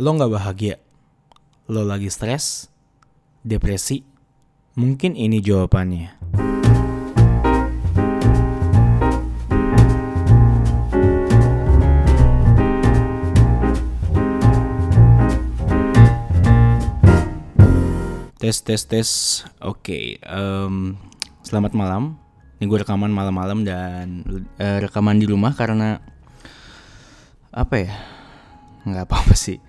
Lo nggak bahagia? Lo lagi stres? Depresi? Mungkin ini jawabannya. Tes tes tes. Oke, em, selamat malam. Ini gue rekaman malam-malam dan eh, rekaman di rumah karena apa ya? Nggak apa-apa sih.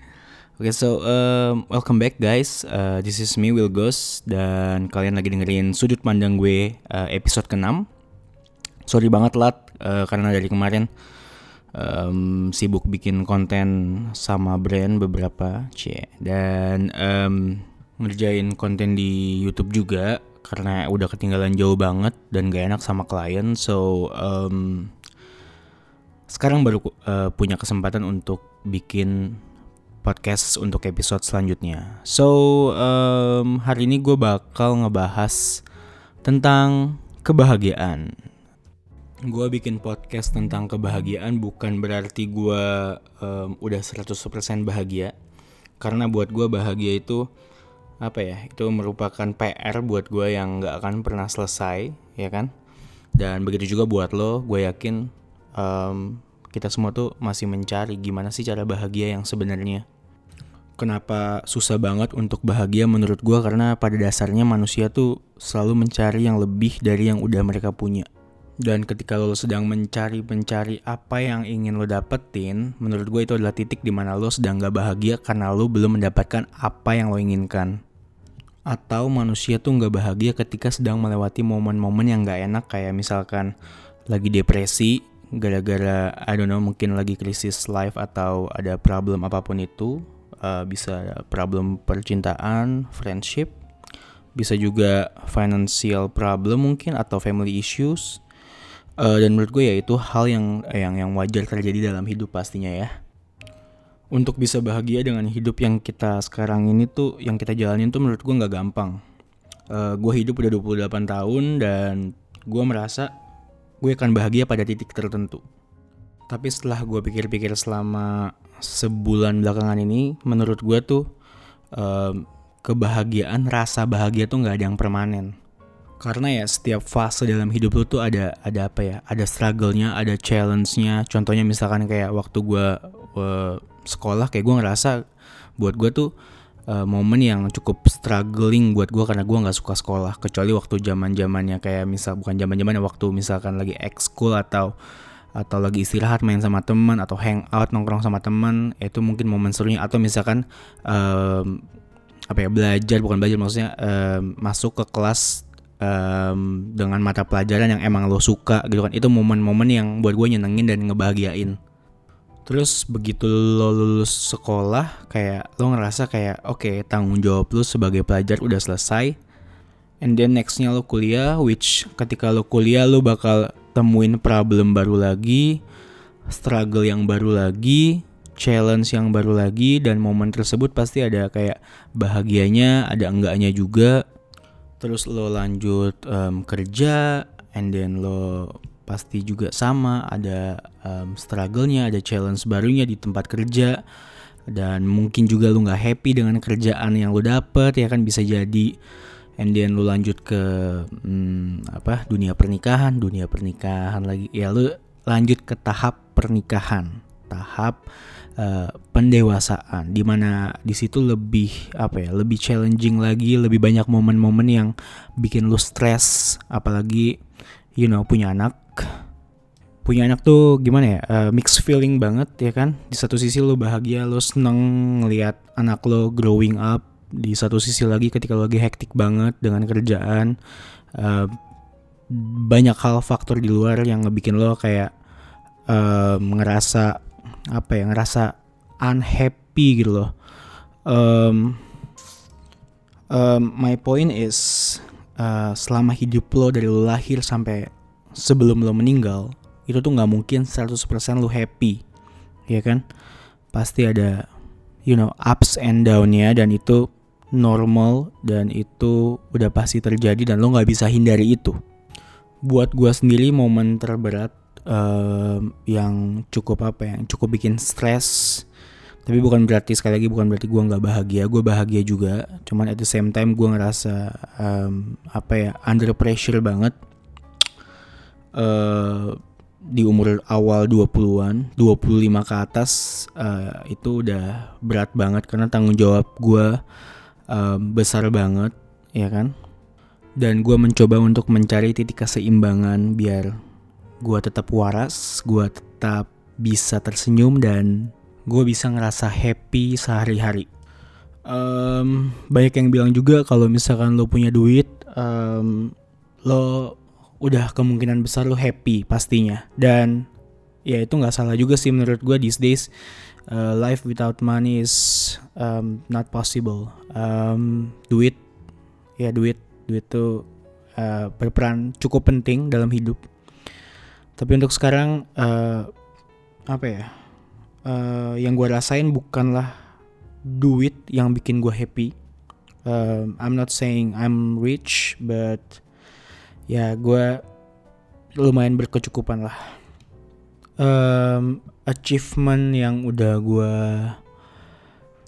Oke, so um, welcome back guys. Uh, this is me Will Ghost dan kalian lagi dengerin sudut pandang gue uh, episode ke-6. Sorry banget lat uh, karena dari kemarin um, sibuk bikin konten sama brand beberapa, cie. Dan um, ngerjain konten di YouTube juga karena udah ketinggalan jauh banget dan gak enak sama klien. So um, sekarang baru uh, punya kesempatan untuk bikin podcast untuk episode selanjutnya. So um, hari ini gue bakal ngebahas tentang kebahagiaan. Gue bikin podcast tentang kebahagiaan bukan berarti gue um, udah 100% bahagia. Karena buat gue bahagia itu apa ya? Itu merupakan PR buat gue yang gak akan pernah selesai, ya kan? Dan begitu juga buat lo, gue yakin um, kita semua tuh masih mencari gimana sih cara bahagia yang sebenarnya. Kenapa susah banget untuk bahagia menurut gue karena pada dasarnya manusia tuh selalu mencari yang lebih dari yang udah mereka punya. Dan ketika lo sedang mencari-mencari apa yang ingin lo dapetin, menurut gue itu adalah titik di mana lo sedang gak bahagia karena lo belum mendapatkan apa yang lo inginkan. Atau manusia tuh gak bahagia ketika sedang melewati momen-momen yang gak enak kayak misalkan lagi depresi, gara-gara I don't know mungkin lagi krisis life atau ada problem apa pun itu uh, bisa problem percintaan, friendship, bisa juga financial problem mungkin atau family issues. Uh, dan menurut gue ya itu hal yang yang yang wajar terjadi dalam hidup pastinya ya. Untuk bisa bahagia dengan hidup yang kita sekarang ini tuh yang kita jalanin tuh menurut gue nggak gampang. Uh, gue hidup udah 28 tahun dan gue merasa gue akan bahagia pada titik tertentu. Tapi setelah gue pikir-pikir selama sebulan belakangan ini, menurut gue tuh um, kebahagiaan, rasa bahagia tuh nggak ada yang permanen. Karena ya setiap fase dalam hidup lu tuh ada ada apa ya, ada struggle-nya, ada challenge-nya. Contohnya misalkan kayak waktu gue uh, sekolah, kayak gue ngerasa buat gue tuh uh, momen yang cukup struggling buat gue karena gue nggak suka sekolah kecuali waktu zaman zamannya kayak misal bukan zaman zamannya waktu misalkan lagi ekskul atau atau lagi istirahat main sama teman atau hangout nongkrong sama teman itu mungkin momen serunya. Atau misalkan um, apa ya belajar bukan belajar maksudnya um, masuk ke kelas um, dengan mata pelajaran yang emang lo suka gitu kan. Itu momen-momen yang buat gue nyenengin dan ngebahagiain Terus begitu lo lulus sekolah kayak lo ngerasa kayak oke okay, tanggung jawab lo sebagai pelajar udah selesai. And then nextnya lo kuliah which ketika lo kuliah lo bakal temuin problem baru lagi, struggle yang baru lagi, challenge yang baru lagi dan momen tersebut pasti ada kayak bahagianya, ada enggaknya juga. Terus lo lanjut um, kerja and then lo pasti juga sama. Ada um, struggle-nya, ada challenge barunya di tempat kerja. Dan mungkin juga lu nggak happy dengan kerjaan yang lu dapet ya kan? Bisa jadi. And then lu lanjut ke hmm, apa? Dunia pernikahan, dunia pernikahan lagi. Ya lu lanjut ke tahap pernikahan, tahap uh, pendewasaan. Di mana di situ lebih apa ya lebih challenging lagi lebih banyak momen-momen yang bikin lu stres. Apalagi you know punya anak punya anak tuh gimana ya? Uh, mix feeling banget ya kan? Di satu sisi lo bahagia lo seneng ngelihat anak lo growing up. Di satu sisi lagi ketika lo lagi hektik banget dengan kerjaan uh, banyak hal faktor di luar yang ngebikin lo kayak uh, ngerasa apa ya ngerasa unhappy gitu loh. Um, um, my point is uh, selama hidup lo dari lo lahir sampai sebelum lo meninggal itu tuh nggak mungkin 100% lo happy ya kan? Pasti ada you know ups and downnya dan itu normal dan itu udah pasti terjadi dan lo nggak bisa hindari itu. Buat gue sendiri momen terberat um, yang cukup apa ya, yang cukup bikin stres tapi bukan berarti sekali lagi bukan berarti gue nggak bahagia gue bahagia juga. Cuman at the same time gue ngerasa um, apa ya under pressure banget uh, di umur awal 20-an 25 ke atas uh, itu udah berat banget karena tanggung jawab gue um, besar banget ya kan dan gue mencoba untuk mencari titik keseimbangan biar gue tetap waras gue tetap bisa tersenyum dan gue bisa ngerasa happy sehari-hari. Um, banyak yang bilang juga kalau misalkan lo punya duit, um, lo udah kemungkinan besar lo happy pastinya. Dan ya itu nggak salah juga sih menurut gue these days. Uh, life without money is um, not possible. Um, duit, ya duit, duit tuh uh, berperan cukup penting dalam hidup. Tapi untuk sekarang uh, apa ya? uh, yang gue rasain bukanlah duit yang bikin gue happy. Um, I'm not saying I'm rich, but ya gue lumayan berkecukupan lah. Um, achievement yang udah gue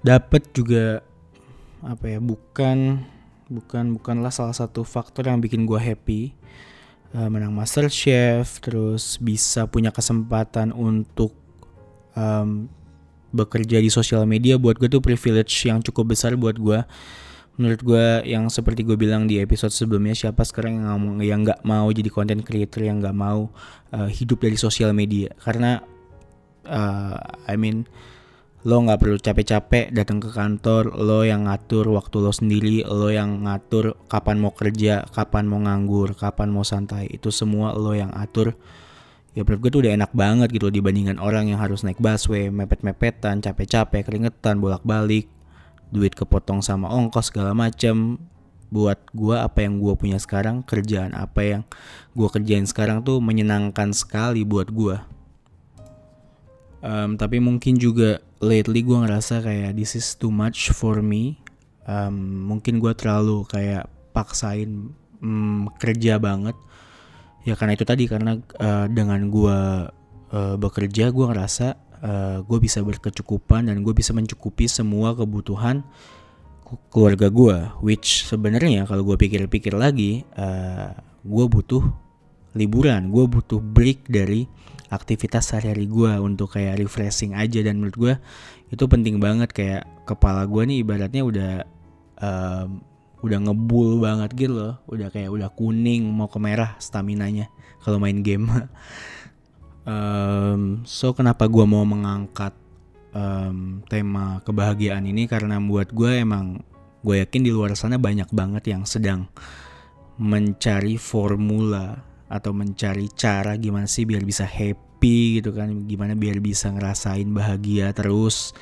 dapet juga apa ya bukan bukan bukanlah salah satu faktor yang bikin gue happy uh, menang Master Chef terus bisa punya kesempatan untuk um, bekerja di sosial media buat gue tuh privilege yang cukup besar buat gue menurut gue yang seperti gue bilang di episode sebelumnya siapa sekarang yang ngomong yang nggak mau jadi content creator yang nggak mau uh, hidup dari sosial media? Karena uh, I mean lo nggak perlu capek-capek datang ke kantor lo yang ngatur waktu lo sendiri lo yang ngatur kapan mau kerja kapan mau nganggur kapan mau santai. Itu semua lo yang atur. Ya menurut gue tuh udah enak banget gitu dibandingkan orang yang harus naik busway, mepet-mepetan, capek-capek, keringetan, bolak-balik, duit kepotong sama ongkos segala macem. Buat gue apa yang gue punya sekarang, kerjaan apa yang gue kerjain sekarang tuh menyenangkan sekali buat gue. Um, tapi mungkin juga lately gue ngerasa kayak this is too much for me. Um, mungkin gue terlalu kayak paksain um, kerja banget ya karena itu tadi karena uh, dengan gue uh, bekerja gue ngerasa uh, eh, gue bisa berkecukupan dan gue bisa mencukupi semua kebutuhan keluarga gue which sebenarnya kalau gue pikir-pikir lagi uh, gue butuh liburan. Gue butuh break dari aktivitas sehari-hari gue untuk kayak refreshing aja. Dan menurut gue itu penting banget. Kayak kepala gue nih ibaratnya udah uh, udah ngebul banget gitu loh. Udah kayak udah kuning mau ke merah stamina nya kalau main game um, so kenapa gue mau mengangkat um, tema kebahagiaan ini karena buat gue emang gue yakin di luar sana banyak banget yang sedang mencari formula atau mencari cara gimana sih biar bisa happy gitu kan gimana biar bisa ngerasain bahagia terus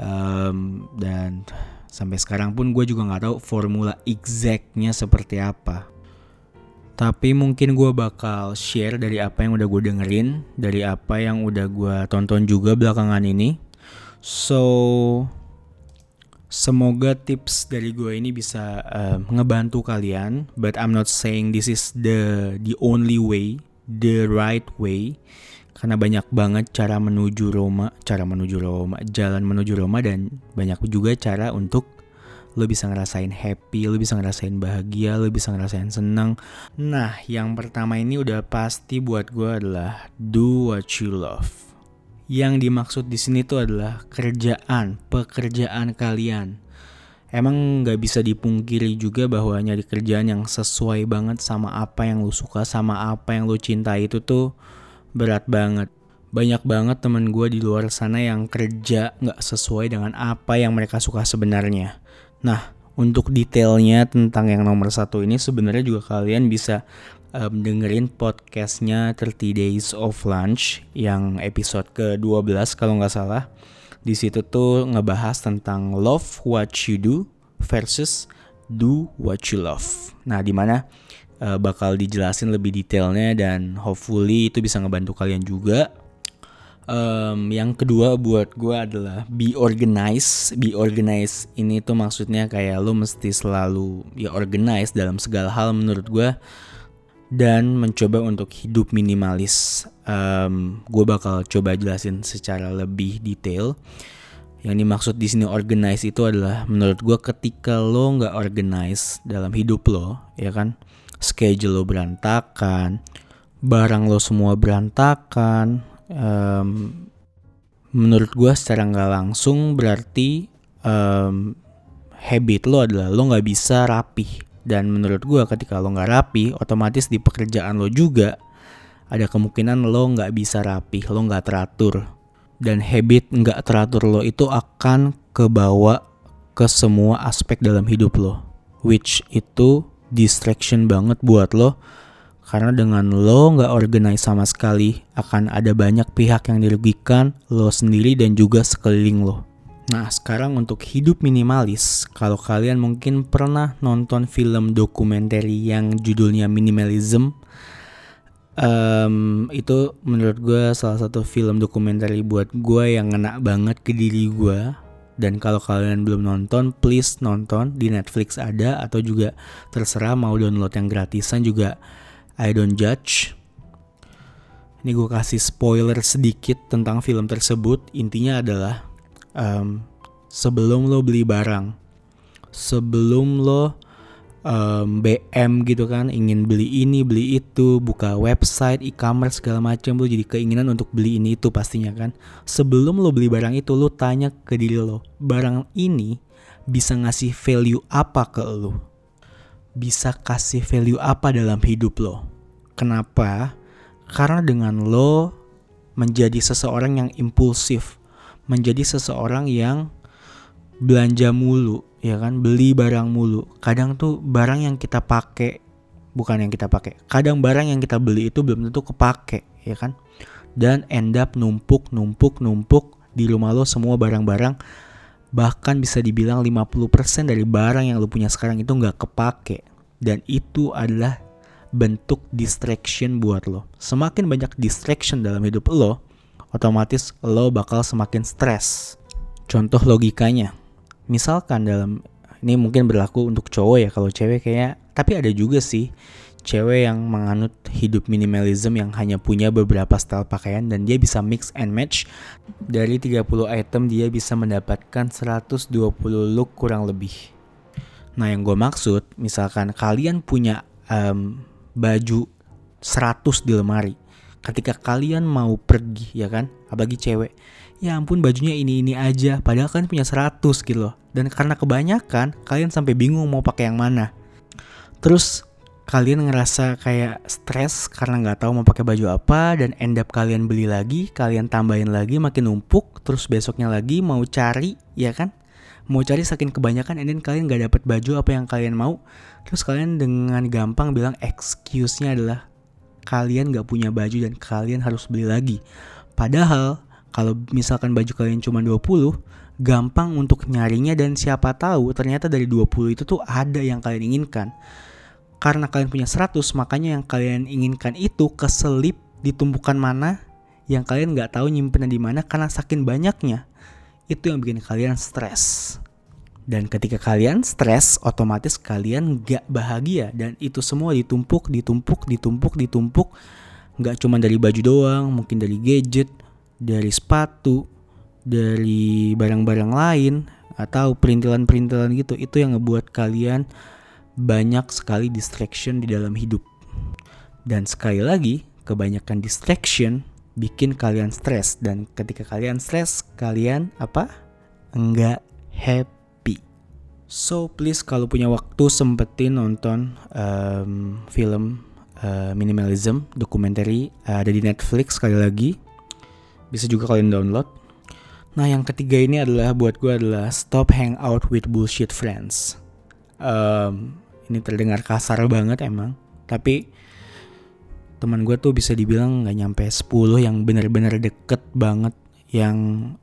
um, dan Sampai sekarang pun gue juga gak tahu formula exactnya seperti apa. Tapi mungkin gue bakal share dari apa yang udah gue dengerin, dari apa yang udah gue tonton juga belakangan ini. So, semoga tips dari gue ini bisa uh, ngebantu kalian. But I'm not saying this is the the only way, the right way karena banyak banget cara menuju Roma, cara menuju Roma, jalan menuju Roma dan banyak juga cara untuk lo bisa ngerasain happy, lo bisa ngerasain bahagia, lo bisa ngerasain senang. Nah, yang pertama ini udah pasti buat gue adalah do what you love. Yang dimaksud di sini tuh adalah kerjaan, pekerjaan kalian. Emang nggak bisa dipungkiri juga bahwa nyari kerjaan yang sesuai banget sama apa yang lo suka, sama apa yang lo cintai itu tuh berat banget. Banyak banget temen gue di luar sana yang kerja nggak sesuai dengan apa yang mereka suka sebenarnya. Nah, untuk detailnya tentang yang nomor satu ini sebenarnya juga kalian bisa um, dengerin podcastnya 30 Days of Lunch yang episode ke-12 kalau nggak salah. Di situ tuh ngebahas tentang love what you do versus do what you love. Nah, di mana uh, bakal dijelasin lebih detailnya dan hopefully itu bisa ngebantu kalian juga. Um, yang kedua buat gue adalah be organized. Be organized ini tuh maksudnya kayak lo mesti selalu ya organized dalam segala hal menurut gue dan mencoba untuk hidup minimalis. Um, gue bakal coba jelasin secara lebih detail. Yang dimaksud di sini organize itu adalah menurut gue ketika lo nggak organize dalam hidup lo, ya kan, schedule lo berantakan, barang lo semua berantakan, um, menurut gue secara nggak langsung berarti um, habit lo adalah lo nggak bisa rapi dan menurut gue ketika lo nggak rapi otomatis di pekerjaan lo juga ada kemungkinan lo nggak bisa rapi lo nggak teratur. Dan habit nggak teratur lo itu akan kebawa ke semua aspek dalam hidup lo. Which itu distraction banget buat lo karena dengan lo nggak organize sama sekali akan ada banyak pihak yang dirugikan lo sendiri dan juga sekeliling lo. Nah sekarang untuk hidup minimalis Kalau kalian mungkin pernah nonton film dokumenter yang judulnya Minimalism um, itu menurut gue salah satu film dokumenter buat gue yang ngena banget ke diri gue dan kalau kalian belum nonton please nonton. Di Netflix ada atau juga terserah mau download yang gratisan juga I don't judge. Ini gue kasih spoiler sedikit tentang film tersebut. Intinya adalah um, sebelum lo beli barang sebelum lo um, BM gitu kan ingin beli ini beli itu buka website e-commerce segala macam lo jadi keinginan untuk beli ini itu pastinya kan. Sebelum lo beli barang itu lo tanya ke diri lo barang ini bisa ngasih value apa ke lo? Bisa kasih value apa dalam hidup lo kenapa? Karena dengan lo menjadi seseorang yang impulsif menjadi seseorang yang belanja mulu ya kan? Beli barang mulu. Kadang tuh barang yang kita pakai bukan yang kita pakai kadang barang yang kita beli itu belum tentu kepake ya kan? Dan end up numpuk numpuk numpuk di rumah lo semua barang-barang. Bahkan bisa dibilang 50% dari barang yang lo punya sekarang itu nggak kepake. Dan itu adalah bentuk distraction buat lo. Semakin banyak distraction dalam hidup lo otomatis lo bakal semakin stres. Contoh logikanya. Misalkan dalam ini mungkin berlaku untuk cowok ya kalau cewek kayak tapi ada juga sih cewek yang menganut hidup minimalism yang hanya punya beberapa style pakaian dan dia bisa mix and match. Dari 30 item dia bisa mendapatkan 120 look kurang lebih. Nah yang gue maksud misalkan kalian punya um, baju 100 di lemari. Ketika kalian mau pergi ya kan? Apalagi cewek. Ya ampun bajunya ini ini aja padahal kalian punya 100 gitu loh. Dan karena kebanyakan kalian sampai bingung mau pakai yang mana. Terus kalian ngerasa kayak stres karena nggak tahu mau pakai baju apa dan end up kalian beli lagi kalian tambahin lagi makin numpuk terus besoknya lagi mau cari ya kan mau cari saking kebanyakan and then kalian nggak dapat baju apa yang kalian mau terus kalian dengan gampang bilang excuse-nya adalah kalian nggak punya baju dan kalian harus beli lagi padahal kalau misalkan baju kalian cuma 20, gampang untuk nyarinya dan siapa tahu ternyata dari 20 itu tuh ada yang kalian inginkan. Karena kalian punya 100, makanya yang kalian inginkan itu keselip di tumpukan mana yang kalian nggak tahu nyimpennya di mana karena saking banyaknya. Itu yang bikin kalian stres. Dan ketika kalian stres, otomatis kalian gak bahagia. Dan itu semua ditumpuk, ditumpuk, ditumpuk, ditumpuk. Gak cuma dari baju doang, mungkin dari gadget, dari sepatu, dari barang-barang lain atau perintilan-perintilan gitu itu yang ngebuat kalian banyak sekali distraction di dalam hidup. Dan sekali lagi, kebanyakan distraction bikin kalian stres dan ketika kalian stres, kalian apa? Enggak happy. So please kalau punya waktu sempetin nonton um, film uh, minimalism dokumenter uh, ada di Netflix sekali lagi bisa juga kalian download. Nah yang ketiga ini adalah buat gue adalah stop hang out with bullshit friends. Um, ini terdengar kasar banget emang, tapi teman gue tuh bisa dibilang nggak nyampe 10 yang bener-bener deket banget yang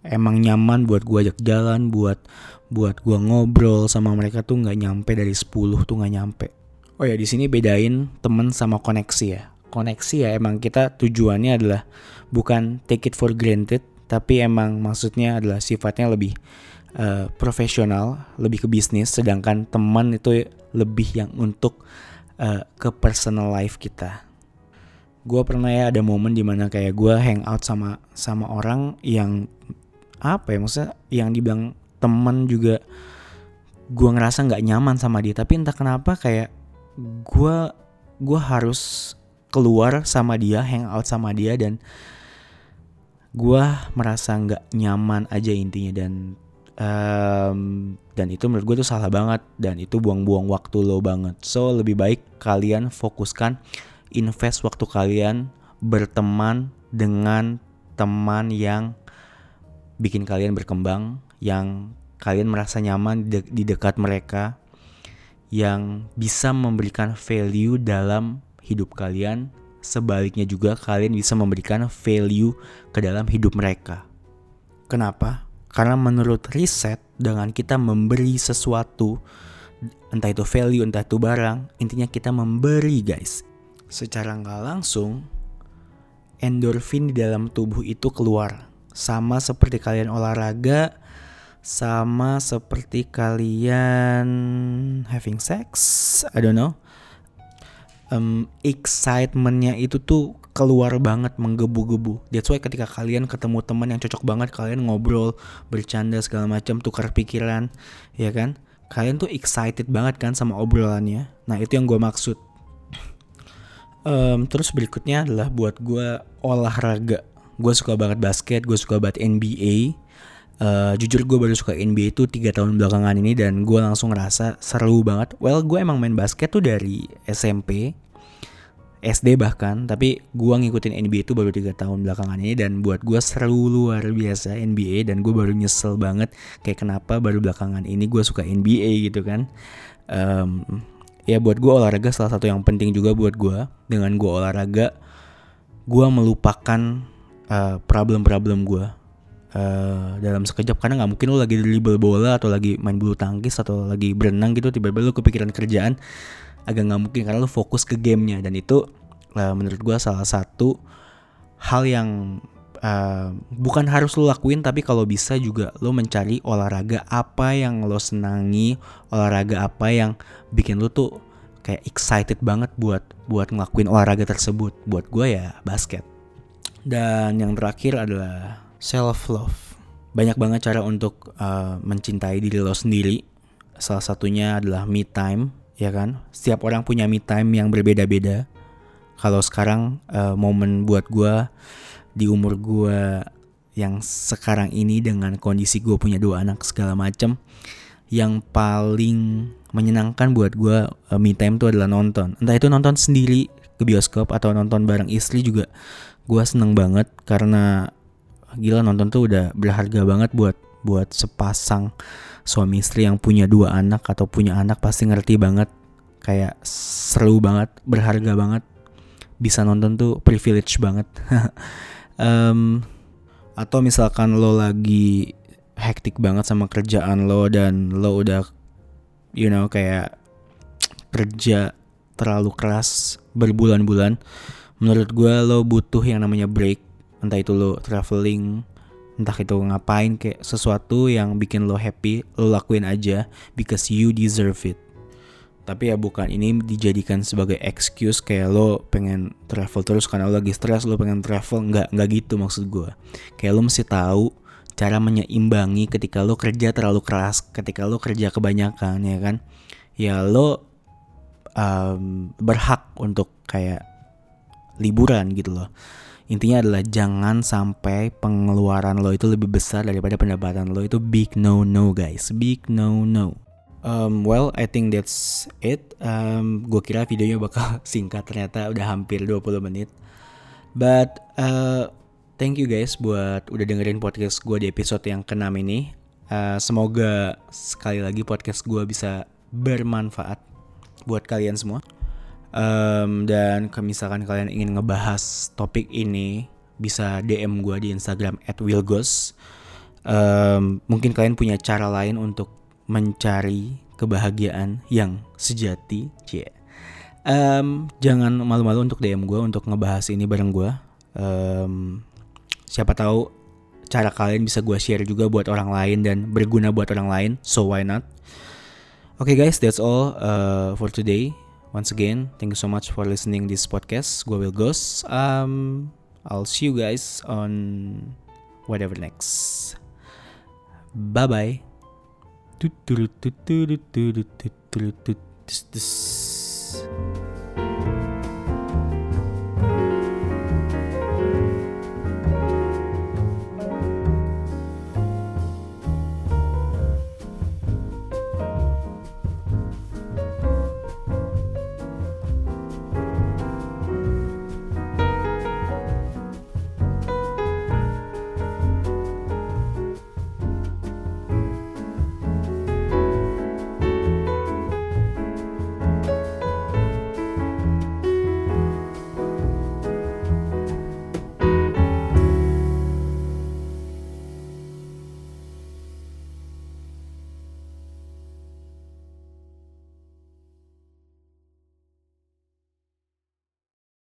emang nyaman buat gue ajak jalan buat buat gue ngobrol sama mereka tuh nggak nyampe dari 10 tuh nggak nyampe. Oh ya di sini bedain temen sama koneksi ya. Koneksi ya emang kita tujuannya adalah bukan take it for granted tapi emang maksudnya adalah sifatnya lebih uh, profesional lebih ke bisnis sedangkan teman itu lebih yang untuk uh, ke personal life kita gue pernah ya ada momen di mana kayak gue hang out sama sama orang yang apa ya maksudnya yang dibilang teman juga gue ngerasa nggak nyaman sama dia. Tapi entah kenapa kayak gue gue harus keluar sama dia hangout sama dia dan gue merasa nggak nyaman aja intinya dan um, dan itu menurut gue tuh salah banget dan itu buang-buang waktu lo banget. So lebih baik kalian fokuskan invest waktu kalian berteman dengan teman yang bikin kalian berkembang yang kalian merasa nyaman di, di dekat mereka yang bisa memberikan value dalam hidup kalian sebaliknya juga kalian bisa memberikan value ke dalam hidup mereka. Kenapa? Karena menurut riset dengan kita memberi sesuatu entah itu value entah itu barang intinya kita memberi guys secara nggak langsung endorfin di dalam tubuh itu keluar sama seperti kalian olahraga sama seperti kalian having sex I don't know um, excitementnya itu tuh keluar banget menggebu-gebu. That's why ketika kalian ketemu teman yang cocok banget, kalian ngobrol, bercanda segala macam, tukar pikiran, ya kan? Kalian tuh excited banget kan sama obrolannya. Nah itu yang gue maksud. Um, terus berikutnya adalah buat gue olahraga. Gue suka banget basket, gue suka banget NBA. Uh, jujur gue baru suka NBA itu tiga tahun belakangan ini dan gue langsung ngerasa seru banget. Well gue emang main basket tuh dari SMP SD bahkan tapi gue ngikutin NBA itu baru tiga tahun belakangan ini dan buat gue seru luar biasa NBA dan gue baru nyesel banget kayak kenapa baru belakangan ini gue suka NBA gitu kan um, ya buat gue olahraga salah satu yang penting juga buat gue dengan gue olahraga gue melupakan uh, problem-problem gue Uh, dalam sekejap. Karena nggak mungkin lo lagi dribble bola atau lagi main bulu tangkis atau lagi berenang gitu tiba-tiba lo kepikiran kerjaan agak nggak mungkin karena lo fokus ke gamenya. Dan itu uh, menurut gue salah satu hal yang uh, bukan harus lo lakuin tapi kalau bisa juga lo mencari olahraga apa yang lo senangi olahraga apa yang bikin lo tuh kayak excited banget buat buat ngelakuin olahraga tersebut buat gue ya basket dan yang terakhir adalah self love banyak banget cara untuk uh, mencintai diri lo sendiri salah satunya adalah me time ya kan? Setiap orang punya me time yang berbeda-beda. Kalau sekarang uh, momen buat gue di umur gue yang sekarang ini dengan kondisi gue punya dua anak segala macem, yang paling menyenangkan buat gue uh, me time itu adalah nonton. Entah itu nonton sendiri ke bioskop atau nonton bareng istri juga gue seneng banget karena gila nonton tuh udah berharga banget buat buat sepasang suami istri yang punya dua anak atau punya anak pasti ngerti banget kayak seru banget berharga banget bisa nonton tuh privilege banget um, atau misalkan lo lagi hektik banget sama kerjaan lo dan lo udah you know kayak kerja terlalu keras berbulan-bulan menurut gue lo butuh yang namanya break. Entah itu lo traveling entah itu ngapain kayak sesuatu yang bikin lo happy lo lakuin aja because you deserve it. Tapi ya bukan ini dijadikan sebagai excuse kayak lo pengen travel terus karena lo lagi stres lo pengen travel. Nggak nggak gitu maksud gue kayak lo mesti tahu cara menyeimbangi ketika lo kerja terlalu keras ketika lo kerja kebanyakan ya kan? Ya lo um, berhak untuk kayak liburan gitu loh. Intinya adalah jangan sampai pengeluaran lo itu lebih besar daripada pendapatan lo. Itu big no no guys. Big no no um, well I think that's it. Um, gue kira videonya bakal singkat ternyata. Udah hampir 20 menit. But uh, thank you guys buat udah dengerin podcast gue di episode yang keenam ini uh, semoga sekali lagi podcast gue bisa bermanfaat buat kalian semua Um, dan kalau misalkan kalian ingin ngebahas topik ini bisa DM gue di Instagram @wilgos. Um, mungkin kalian punya cara lain untuk mencari kebahagiaan yang sejati, cie. Um, jangan malu-malu untuk DM gue untuk ngebahas ini bareng gue. Um, siapa tahu cara kalian bisa gue share juga buat orang lain dan berguna buat orang lain. So why not? Oke okay guys, that's all uh, for today. Once again, thank you so much for listening this podcast. Gue Will Um, I'll see you guys on whatever next. Bye bye.